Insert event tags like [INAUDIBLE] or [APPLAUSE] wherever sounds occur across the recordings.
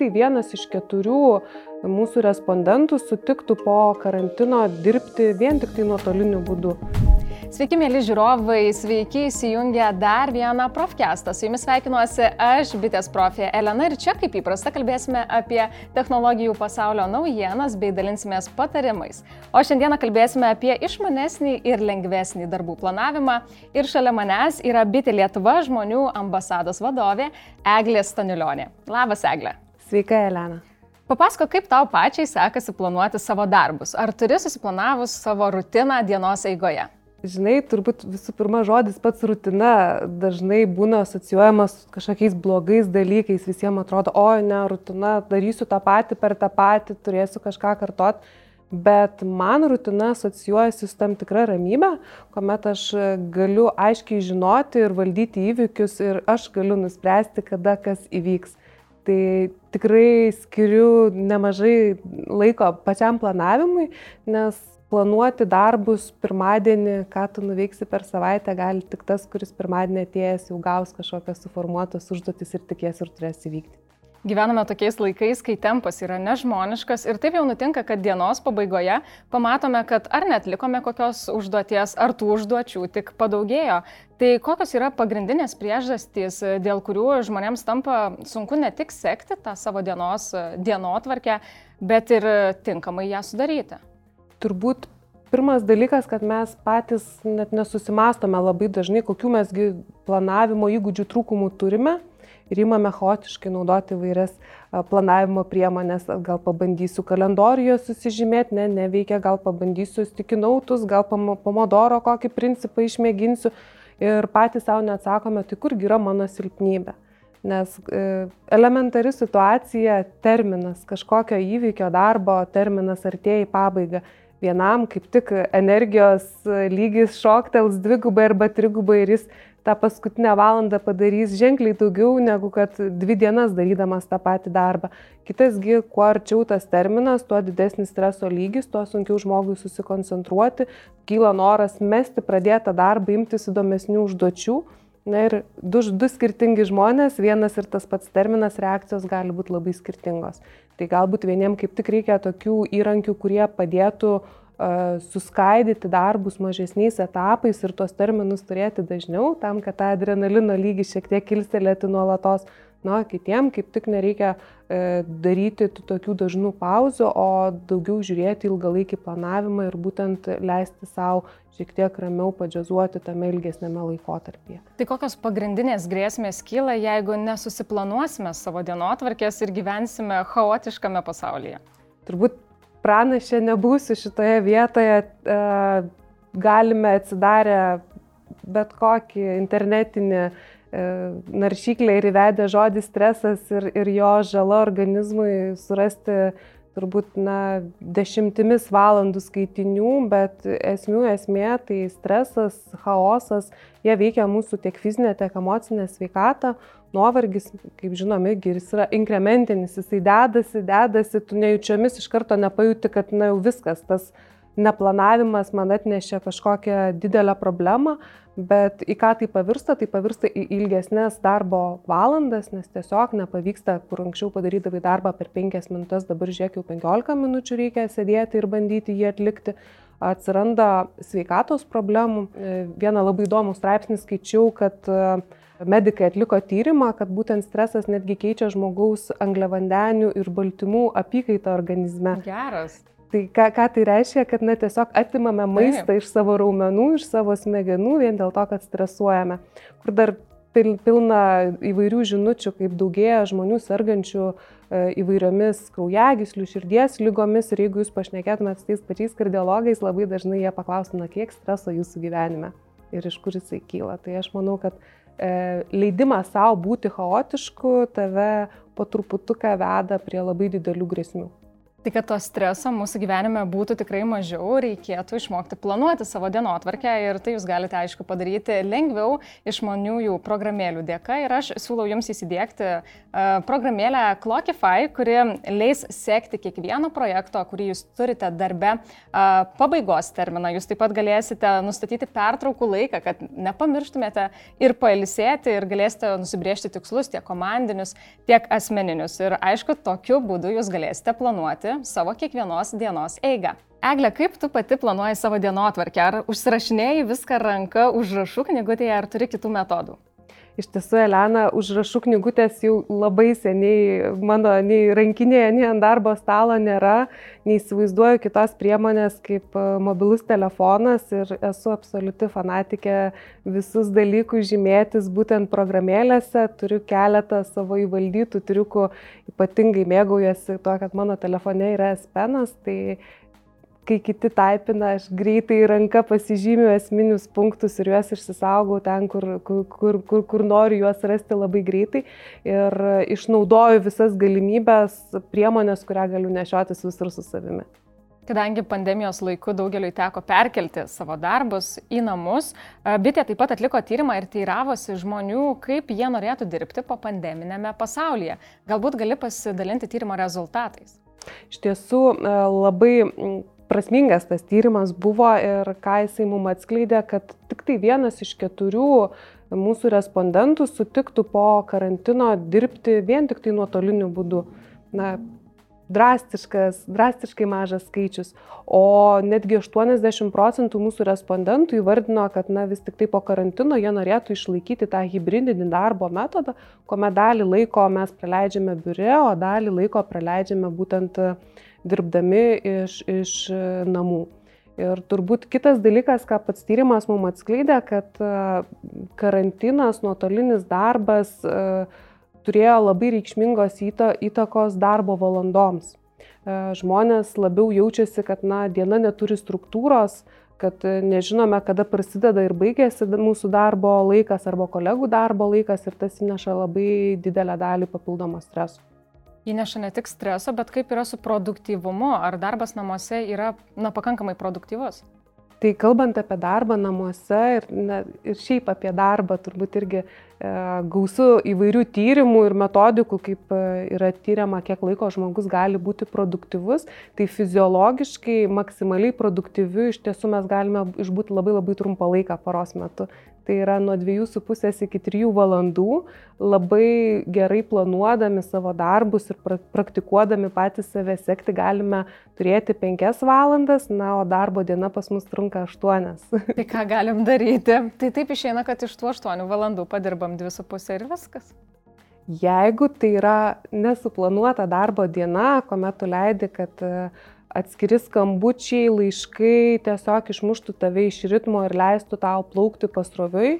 tai vienas iš keturių mūsų respondentų sutiktų po karantino dirbti vien tik tai nuotoliniu būdu. Sveiki, mėly žiūrovai, sveiki įsijungę dar vieną profkestą. Su jumis sveikinuosi aš, bitės profė Elena ir čia, kaip įprasta, kalbėsime apie technologijų pasaulio naujienas bei dalinsimės patarimais. O šiandieną kalbėsime apie išmanesnį ir lengvesnį darbų planavimą. Ir šalia manęs yra bitė Lietuva žmonių ambasados vadovė Eglė Stanilionė. Labas, Eglė. Sveika, Elena. Papasako, kaip tau pačiai sekasi planuoti savo darbus. Ar turi susiplanavus savo rutiną dienos eigoje? Žinai, turbūt visų pirma žodis pats rutina dažnai būna asocijuojamas kažkokiais blogais dalykais. Visiems atrodo, o ne, rutina, darysiu tą patį per tą patį, turėsiu kažką kartot. Bet man rutina asocijuojasi su tam tikra ramybė, kuomet aš galiu aiškiai žinoti ir valdyti įvykius ir aš galiu nuspręsti, kada kas įvyks. Tai tikrai skiriu nemažai laiko pačiam planavimui, nes planuoti darbus pirmadienį, ką tu nuveiksi per savaitę, gali tik tas, kuris pirmadienį atėjęs jau gaus kažkokias suformuotas užduotis ir tikės ir turės įvykti. Gyvename tokiais laikais, kai tempas yra nežmoniškas ir taip jau nutinka, kad dienos pabaigoje pamatome, kad ar netlikome kokios užduoties, ar tų užduočių tik padaugėjo. Tai kokios yra pagrindinės priežastys, dėl kurių žmonėms tampa sunku ne tik sekti tą savo dienos dienotvarkę, bet ir tinkamai ją sudaryti? turbūt pirmas dalykas, kad mes patys net nesusimastome labai dažnai, kokių mesgi planavimo įgūdžių trūkumų turime ir įmame chaotiškai naudoti vairias planavimo priemonės. Gal pabandysiu kalendorijoje susižymėti, ne, neveikia, gal pabandysiu stikinautus, gal pomodoro kokį principą išmėginsiu ir patys savo neatsakome, tai kurgi yra mano silpnybė. Nes e, elementari situacija, terminas, kažkokio įvykio darbo terminas artėja į pabaigą vienam kaip tik energijos lygis šoktels dvigubai arba trigubai ir jis tą paskutinę valandą padarys ženkliai daugiau negu kad dvi dienas darydamas tą patį darbą. Kitasgi, kuo arčiau tas terminas, tuo didesnis streso lygis, tuo sunkiau žmogui susikoncentruoti, kyla noras mesti pradėtą darbą, imtis įdomesnių užduočių Na ir du, du skirtingi žmonės, vienas ir tas pats terminas reakcijos gali būti labai skirtingos. Tai galbūt vieniem kaip tik reikia tokių įrankių, kurie padėtų uh, suskaidyti darbus mažesniais etapais ir tuos terminus turėti dažniau, tam, kad tą adrenalino lygį šiek tiek kilstelėti nuolatos. Na, kitiem kaip tik nereikia e, daryti tokių dažnų pauzių, o daugiau žiūrėti ilgalaikį planavimą ir būtent leisti savo šiek tiek ramiau padžiazuoti tame ilgesnėme laikotarpyje. Tai kokios pagrindinės grėsmės kyla, jeigu nesusiplanuosime savo dienotvarkės ir gyvensime chaotiškame pasaulyje? Turbūt pranašė nebūsiu šitoje vietoje, e, galime atsidarę bet kokį internetinį E, naršyklę ir įvedę žodį stresas ir, ir jo žala organizmui surasti turbūt na, dešimtimis valandų skaitinių, bet esmių esmė tai stresas, chaosas, jie veikia mūsų tiek fizinę, tiek emocinę sveikatą. Nuovargis, kaip žinome, jis yra inkrementinis, jisai dedasi, dedasi, tu nejučiomis iš karto nepajuti, kad na jau viskas, tas neplanavimas man atnešė kažkokią didelę problemą, Bet į ką tai pavirsta? Tai pavirsta į ilgesnės darbo valandas, nes tiesiog nepavyksta, kur anksčiau padarydavai darbą per 5 minutės, dabar žiūrėk jau 15 minučių reikia sėdėti ir bandyti jį atlikti. Atsiranda sveikatos problemų. E, vieną labai įdomų straipsnį skaičiau, kad e, medikai atliko tyrimą, kad būtent stresas netgi keičia žmogaus angliavandenių ir baltymų apykaitą organizme. Geras. Tai ką, ką tai reiškia, kad na, tiesiog atimame maistą Taip. iš savo raumenų, iš savo smegenų vien dėl to, kad stresuojame. Kur dar pil, pilna įvairių žinučių, kaip daugėja žmonių sergančių e, įvairiomis kraujagyslių, širdies lygomis ir jeigu jūs pašnekėtumėt su tais pačiais kardiologais, labai dažnai jie paklausina, kiek streso jūsų gyvenime ir iš kur jisai kyla. Tai aš manau, kad e, leidimas savo būti chaotišku tave po truputuką veda prie labai didelių grėsmių. Tai kad to streso mūsų gyvenime būtų tikrai mažiau, reikėtų išmokti planuoti savo dienotvarkę ir tai jūs galite, aišku, padaryti lengviau išmaniųjų programėlių dėka. Ir aš siūlau jums įsidėkti uh, programėlę Clockify, kuri leis sekti kiekvieno projekto, kurį jūs turite darbe, uh, pabaigos terminą. Jūs taip pat galėsite nustatyti pertraukų laiką, kad nepamirštumėte ir pailsėti ir galėsite nusibriežti tikslus tiek komandinius, tiek asmeninius. Ir aišku, tokiu būdu jūs galėsite planuoti planuoti savo kiekvienos dienos eigą. Egle, kaip tu pati planuoji savo dienotvarkę? Ar užsirašinėjai viską ranka užrašų knygutėje, ar turi kitų metodų? Iš tiesų, Elena, užrašų knygutės jau labai seniai mano nei rankinėje, nei ant darbo stalo nėra, neįsivaizduoju kitos priemonės kaip e, mobilus telefonas ir esu absoliuti fanatikė visus dalykus žymėtis būtent programėlėse, turiu keletą savo įvaldytų triukų, ypatingai mėgaujasi tuo, kad mano telefone yra espenas, tai kai kiti taipina, aš greitai ranka pasižymiu esminius punktus ir juos išsisaugau ten, kur, kur, kur, kur, kur noriu juos rasti labai greitai ir išnaudoju visas galimybės, priemonės, kurią galiu nešiotis visur su savimi. Kadangi pandemijos laiku daugeliui teko perkelti savo darbus į namus, bitė taip pat atliko tyrimą ir teiravosi žmonių, kaip jie norėtų dirbti po pandeminėme pasaulyje. Galbūt gali pasidalinti tyrimo rezultatais. Iš tiesų labai prasmingas tas tyrimas buvo ir ką jisai mums atskleidė, kad tik tai vienas iš keturių mūsų respondentų sutiktų po karantino dirbti vien tik tai nuotoliniu būdu. Na, drastiškas, drastiškai mažas skaičius, o netgi 80 procentų mūsų respondentų įvardino, kad na, vis tik tai po karantino jie norėtų išlaikyti tą hybridinį darbo metodą, kuomet dalį laiko mes praleidžiame biure, o dalį laiko praleidžiame būtent uh, dirbdami iš, iš e, namų. Ir turbūt kitas dalykas, ką pats tyrimas mums atskleidė, kad e, karantinas, nuotolinis darbas e, turėjo labai reikšmingos įtakos darbo valandoms. Žmonės labiau jaučiasi, kad na, diena neturi struktūros, kad nežinome, kada prasideda ir baigėsi mūsų darbo laikas arba kolegų darbo laikas ir tas įneša labai didelę dalį papildomo streso įneša ne tik streso, bet kaip yra su produktyvumu, ar darbas namuose yra na, pakankamai produktyvus? Tai kalbant apie darbą namuose ir, ne, ir šiaip apie darbą, turbūt irgi e, gausu įvairių tyrimų ir metodikų, kaip e, yra tyriama, kiek laiko žmogus gali būti produktyvus, tai fiziologiškai maksimaliai produktyviu iš tiesų mes galime išbūti labai labai trumpą laiką paros metu tai yra nuo 2,5 iki 3 valandų, labai gerai planuodami savo darbus ir praktikuodami patys save sekti galime turėti 5 valandas, na, o darbo diena pas mus trunka 8. [LAUGHS] Tai ką galim daryti? Tai taip išeina, kad iš tų 8 valandų padirbam 2,5 ir viskas. Jeigu tai yra nesuplanuota darbo diena, kuomet tu leidi, kad uh, atskiri skambučiai, laiškai tiesiog išmuštų tave iš ritmo ir leistų tau plaukti pasroviui,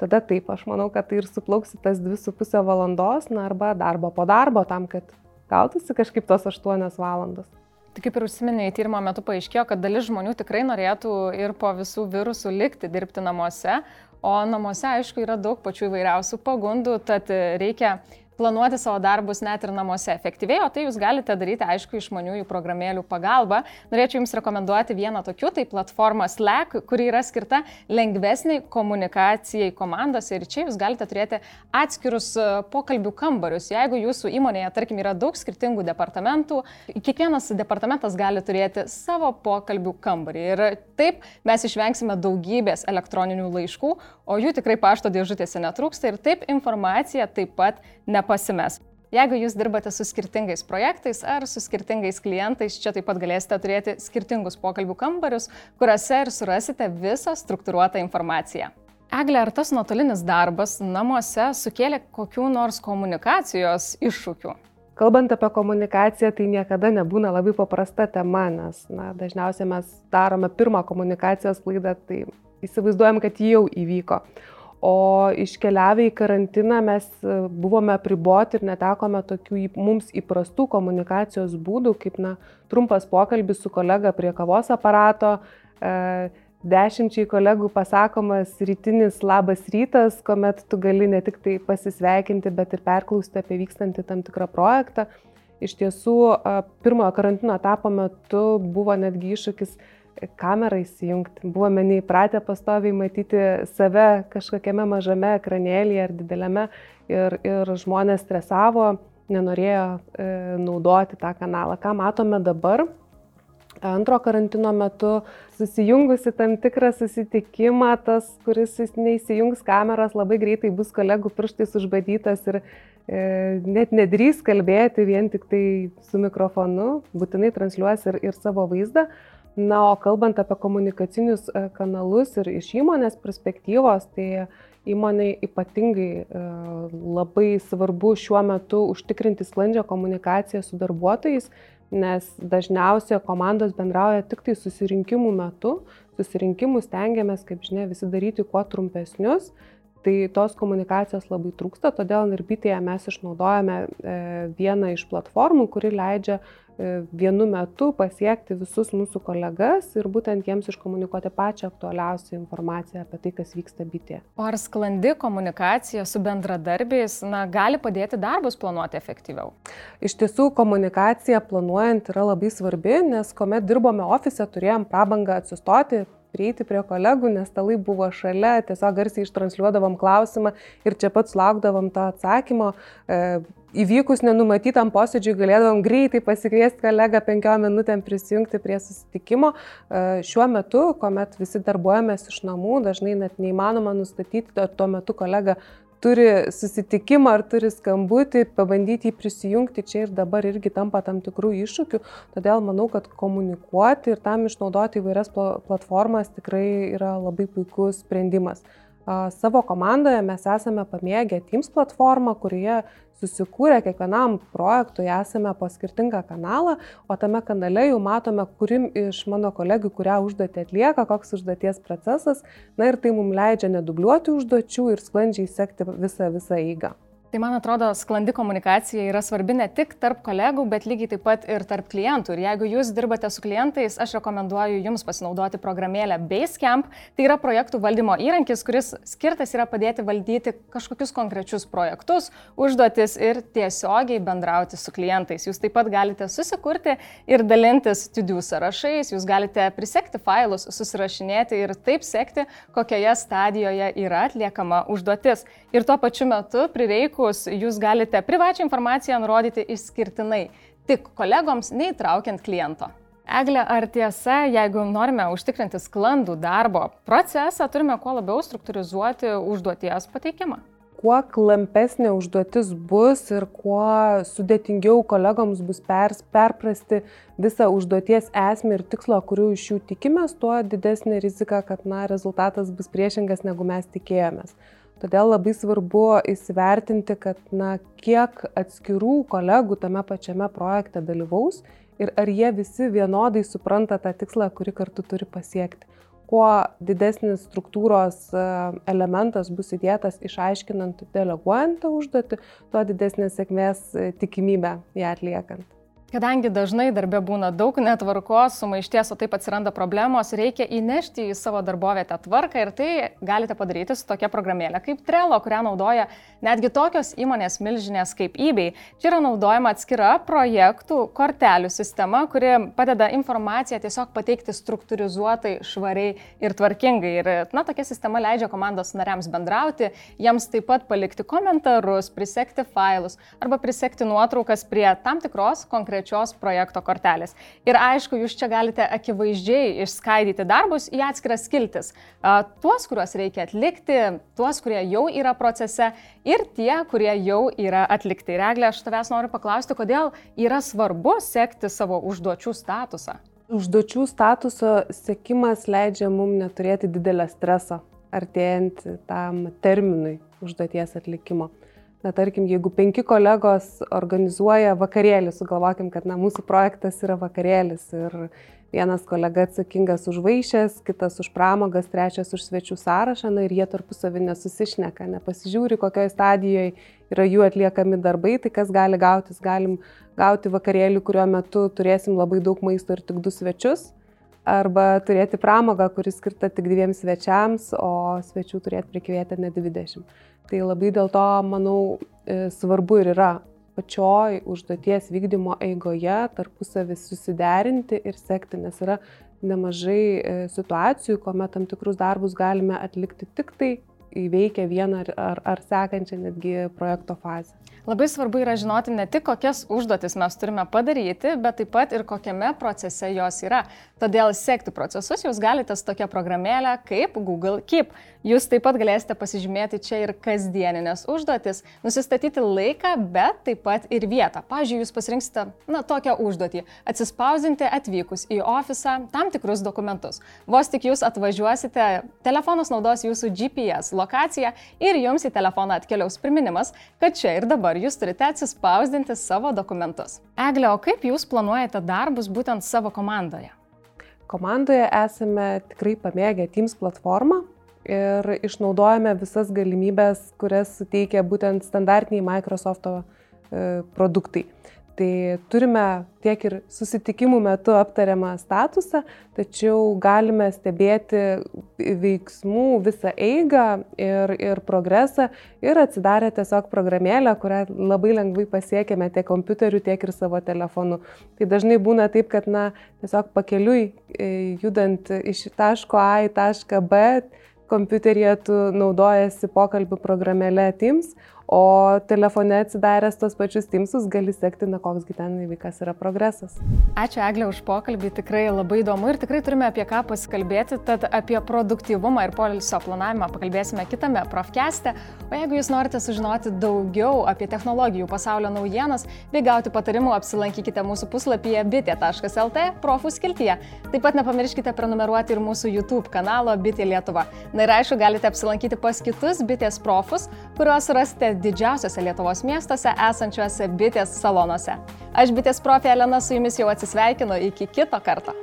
tada taip, aš manau, kad tai ir suplauksi tas 2,5 valandos, na arba darbo po darbo tam, kad gautųsi kažkaip tos 8 valandos. Tai kaip ir užsiminėjai, tyrimo metu paaiškėjo, kad dalis žmonių tikrai norėtų ir po visų virusų likti dirbti namuose, o namuose, aišku, yra daug pačių įvairiausių pagundų, tad reikia planuoti savo darbus net ir namuose efektyviai, o tai jūs galite daryti, aišku, išmaniųjų programėlių pagalba. Norėčiau Jums rekomenduoti vieną tokių, tai platforma Slack, kuri yra skirta lengvesniai komunikacijai komandose ir čia jūs galite turėti atskirus e, pokalbių kambarius. Jeigu Jūsų įmonėje, tarkim, yra daug skirtingų departamentų, kiekvienas departamentas gali turėti savo pokalbių kambarį. Ir taip mes išvengsime daugybės elektroninių laiškų, o jų tikrai pašto dėžutėse netrūksta ir taip informacija taip pat nepasimes. Jeigu jūs dirbate su skirtingais projektais ar su skirtingais klientais, čia taip pat galėsite turėti skirtingus pokalbių kambarius, kuriuose ir surasite visą struktūruotą informaciją. Eglė, ar tas nuotolinis darbas namuose sukėlė kokių nors komunikacijos iššūkių? Kalbant apie komunikaciją, tai niekada nebūna labai paprasta tema, nes na, dažniausiai mes darome pirmą komunikacijos klaidą, tai įsivaizduojam, kad ji jau įvyko. O iškeliavę į karantiną mes e, buvome apriboti ir netekome tokių mums įprastų komunikacijos būdų, kaip na, trumpas pokalbis su kolega prie kavos aparato, e, dešimčiai kolegų pasakomas rytinis labas rytas, kuomet tu gali ne tik tai pasisveikinti, bet ir perklausti apie vykstantį tam tikrą projektą. iš tiesų pirmojo karantino etapo metu buvo netgi iššūkis kamerą įsijungti. Buvome neįpratę pastoviai matyti save kažkokiame mažame ekranėlyje ar dideliame ir, ir žmonės stresavo, nenorėjo e, naudoti tą kanalą. Ką matome dabar? Antro karantino metu susijungusi tam tikrą susitikimą, tas, kuris neįsijungs kameros, labai greitai bus kolegų pirštais užbadytas ir e, net nedrys kalbėti vien tik tai su mikrofonu, būtinai transliuos ir, ir savo vaizdą. Na, o kalbant apie komunikacinius e, kanalus ir iš įmonės perspektyvos, tai įmoniai ypatingai e, labai svarbu šiuo metu užtikrinti sklandžią komunikaciją su darbuotojais, nes dažniausiai komandos bendrauja tik tai susirinkimų metu. Susirinkimus stengiamės, kaip žinia, visi daryti kuo trumpesnius. Tai tos komunikacijos labai trūksta, todėl Nirbitėje mes išnaudojame e, vieną iš platformų, kuri leidžia E, vienu metu pasiekti visus mūsų kolegas ir būtent jiems iškomunikuoti pačią aktualiausią informaciją apie tai, kas vyksta bitė. O ar sklandi komunikacija su bendradarbiais na, gali padėti darbus planuoti efektyviau? Iš tiesų, komunikacija planuojant yra labai svarbi, nes kuomet dirbome ofise, turėjom prabangą atsistoti, prieiti prie kolegų, nes stalai buvo šalia, tiesiog garsiai ištranšiuodavom klausimą ir čia pat laukdavom to atsakymo. E, įvykus nenumatytam posėdžiui galėdavom greitai pasikviesti kolegą penkiom minutėm prisijungti prie susitikimo. E, šiuo metu, kuomet visi darbuojamės iš namų, dažnai net neįmanoma nustatyti, ar tuo metu kolega turi susitikimą ar turi skambutį, pabandyti jį prisijungti čia ir dabar irgi tampa tam tikrų iššūkių. Todėl manau, kad komunikuoti ir tam išnaudoti įvairias platformas tikrai yra labai puikus sprendimas. Savo komandoje mes esame pamėgę Teams platformą, kurioje susikūrę kiekvienam projektui esame po skirtingą kanalą, o tame kanale jau matome, kurim iš mano kolegų, kurią užduotį atlieka, koks užduoties procesas, na ir tai mums leidžia nedubliuoti užduočių ir sklandžiai sekti visą, visą eigą. Tai man atrodo, sklandi komunikacija yra svarbi ne tik tarp kolegų, bet lygiai taip pat ir tarp klientų. Ir jeigu jūs dirbate su klientais, aš rekomenduoju jums pasinaudoti programėlę Basecamp. Tai yra projektų valdymo įrankis, kuris skirtas yra padėti valdyti kažkokius konkrečius projektus, užduotis ir tiesiogiai bendrauti su klientais. Jūs taip pat galite susikurti ir dalintis studių sąrašais, jūs galite prisekti failus, susirašinėti ir taip sekti, kokioje stadijoje yra atliekama užduotis. Ir tuo pačiu metu prireikus dalykus jūs galite privačią informaciją nurodyti išskirtinai tik kolegoms, neįtraukiant kliento. Eglė, ar tiesa, jeigu norime užtikrinti sklandų darbo procesą, turime kuo labiau struktūrizuoti užduoties pateikimą? Kuo klampesnė užduotis bus ir kuo sudėtingiau kolegoms bus pers, perprasti visą užduoties esmę ir tikslą, kurių iš jų tikimės, tuo didesnė rizika, kad na, rezultatas bus priešingas, negu mes tikėjomės. Todėl labai svarbu įsivertinti, kad na, kiek atskirų kolegų tame pačiame projekte dalyvaus ir ar jie visi vienodai supranta tą tikslą, kurį kartu turi pasiekti. Kuo didesnis struktūros e, elementas bus įdėtas išaiškinant deleguojant tą užduotį, tuo didesnė sėkmės e, tikimybė ją atliekant. Kadangi dažnai darbė būna daug netvarkos, sumaišties, o taip atsiranda problemos, reikia įnešti į savo darbovietę tvarką ir tai galite padaryti su tokia programėlė kaip Trello, kurią naudoja netgi tokios įmonės milžinės kaip eBay. Čia yra naudojama atskira projektų kortelių sistema, kuri padeda informaciją tiesiog pateikti struktūrizuotai, švariai ir tvarkingai. Ir, na, tokia sistema leidžia komandos nariams bendrauti, jiems taip pat palikti komentarus, prisekti failus arba prisekti nuotraukas prie tam tikros konkrečios konkrečios projekto kortelės. Ir aišku, jūs čia galite akivaizdžiai išskaidyti darbus į atskiras skiltis. Tuos, kuriuos reikia atlikti, tuos, kurie jau yra procese ir tie, kurie jau yra atlikti. Reglė, aš tavęs noriu paklausti, kodėl yra svarbu sekti savo užduočių statusą. Užduočių statuso sekimas leidžia mums neturėti didelio streso artėjant tam terminui užduoties atlikimo na tarkim, jeigu penki kolegos organizuoja vakarėlį, sugalvokim, kad na, mūsų projektas yra vakarėlis ir vienas kolega atsakingas už vaišės, kitas už pramogas, trečias už svečių sąrašą, na ir jie tarpusavį nesusišneka, nepasižiūri, kokioje stadijoje yra jų atliekami darbai, tai kas gali gautis, galim gauti vakarėlį, kurio metu turėsim labai daug maisto ir tik du svečius. Arba turėti pramogą, kuris skirta tik dviem svečiams, o svečių turėti prikvietę ne 20. Tai labai dėl to, manau, e, svarbu ir yra pačioj užduoties vykdymo eigoje tarpusavį susiderinti ir sekti, nes yra nemažai e, situacijų, kuomet tam tikrus darbus galime atlikti tik tai įveikę vieną ar, ar, ar sekančią netgi projekto fazę. Labai svarbu yra žinoti ne tik, kokias užduotis mes turime padaryti, bet taip pat ir kokiame procese jos yra. Todėl sekti procesus jūs galite su tokia programėlė kaip Google Keep. Jūs taip pat galėsite pasižymėti čia ir kasdieninės užduotis, nusistatyti laiką, bet taip pat ir vietą. Pavyzdžiui, jūs pasirinksite, na, tokią užduotį - atsispausdinti atvykus į ofisą tam tikrus dokumentus. Vos tik jūs atvažiuosite, telefonas naudos jūsų GPS lokaciją ir jums į telefoną atkeliaus priminimas, kad čia ir dabar jūs turite atsispausdinti savo dokumentus. Egle, o kaip jūs planuojate darbus būtent savo komandoje? Komandoje esame tikrai pamėgę Teams platformą, ir išnaudojame visas galimybės, kurias suteikia būtent standartiniai Microsoft'o e, produktai. Tai turime tiek ir susitikimų metu aptariamą statusą, tačiau galime stebėti veiksmų visą eigą ir, ir progresą ir atsidarę tiesiog programėlę, kurią labai lengvai pasiekėme tiek kompiuteriu, tiek ir savo telefonu. Tai dažnai būna taip, kad na, tiesiog pakeliui e, judant iš taško A į tašką B, kompiuteryje tu naudojasi pokalbių programėlė Teams, O telefone atsidaręs tos pačius Teamsus gali sekti, na koksgi ten įvykas yra progresas. Ačiū Eglė už pokalbį, tikrai labai įdomu ir tikrai turime apie ką pasikalbėti, tad apie produktyvumą ir polisio planavimą pakalbėsime kitame profkeste. O jeigu jūs norite sužinoti daugiau apie technologijų pasaulio naujienas bei gauti patarimų, apsilankykite mūsų puslapyje bitė.lt profų skiltyje. Taip pat nepamirškite prenumeruoti ir mūsų YouTube kanalo Bitė Lietuva. Na ir aišku, galite apsilankyti pas kitus bitės profus, kuriuos rasite didžiausiose Lietuvos miestuose esančiuose bitės salonuose. Aš bitės profė Elena su jumis jau atsisveikinu iki kito karto.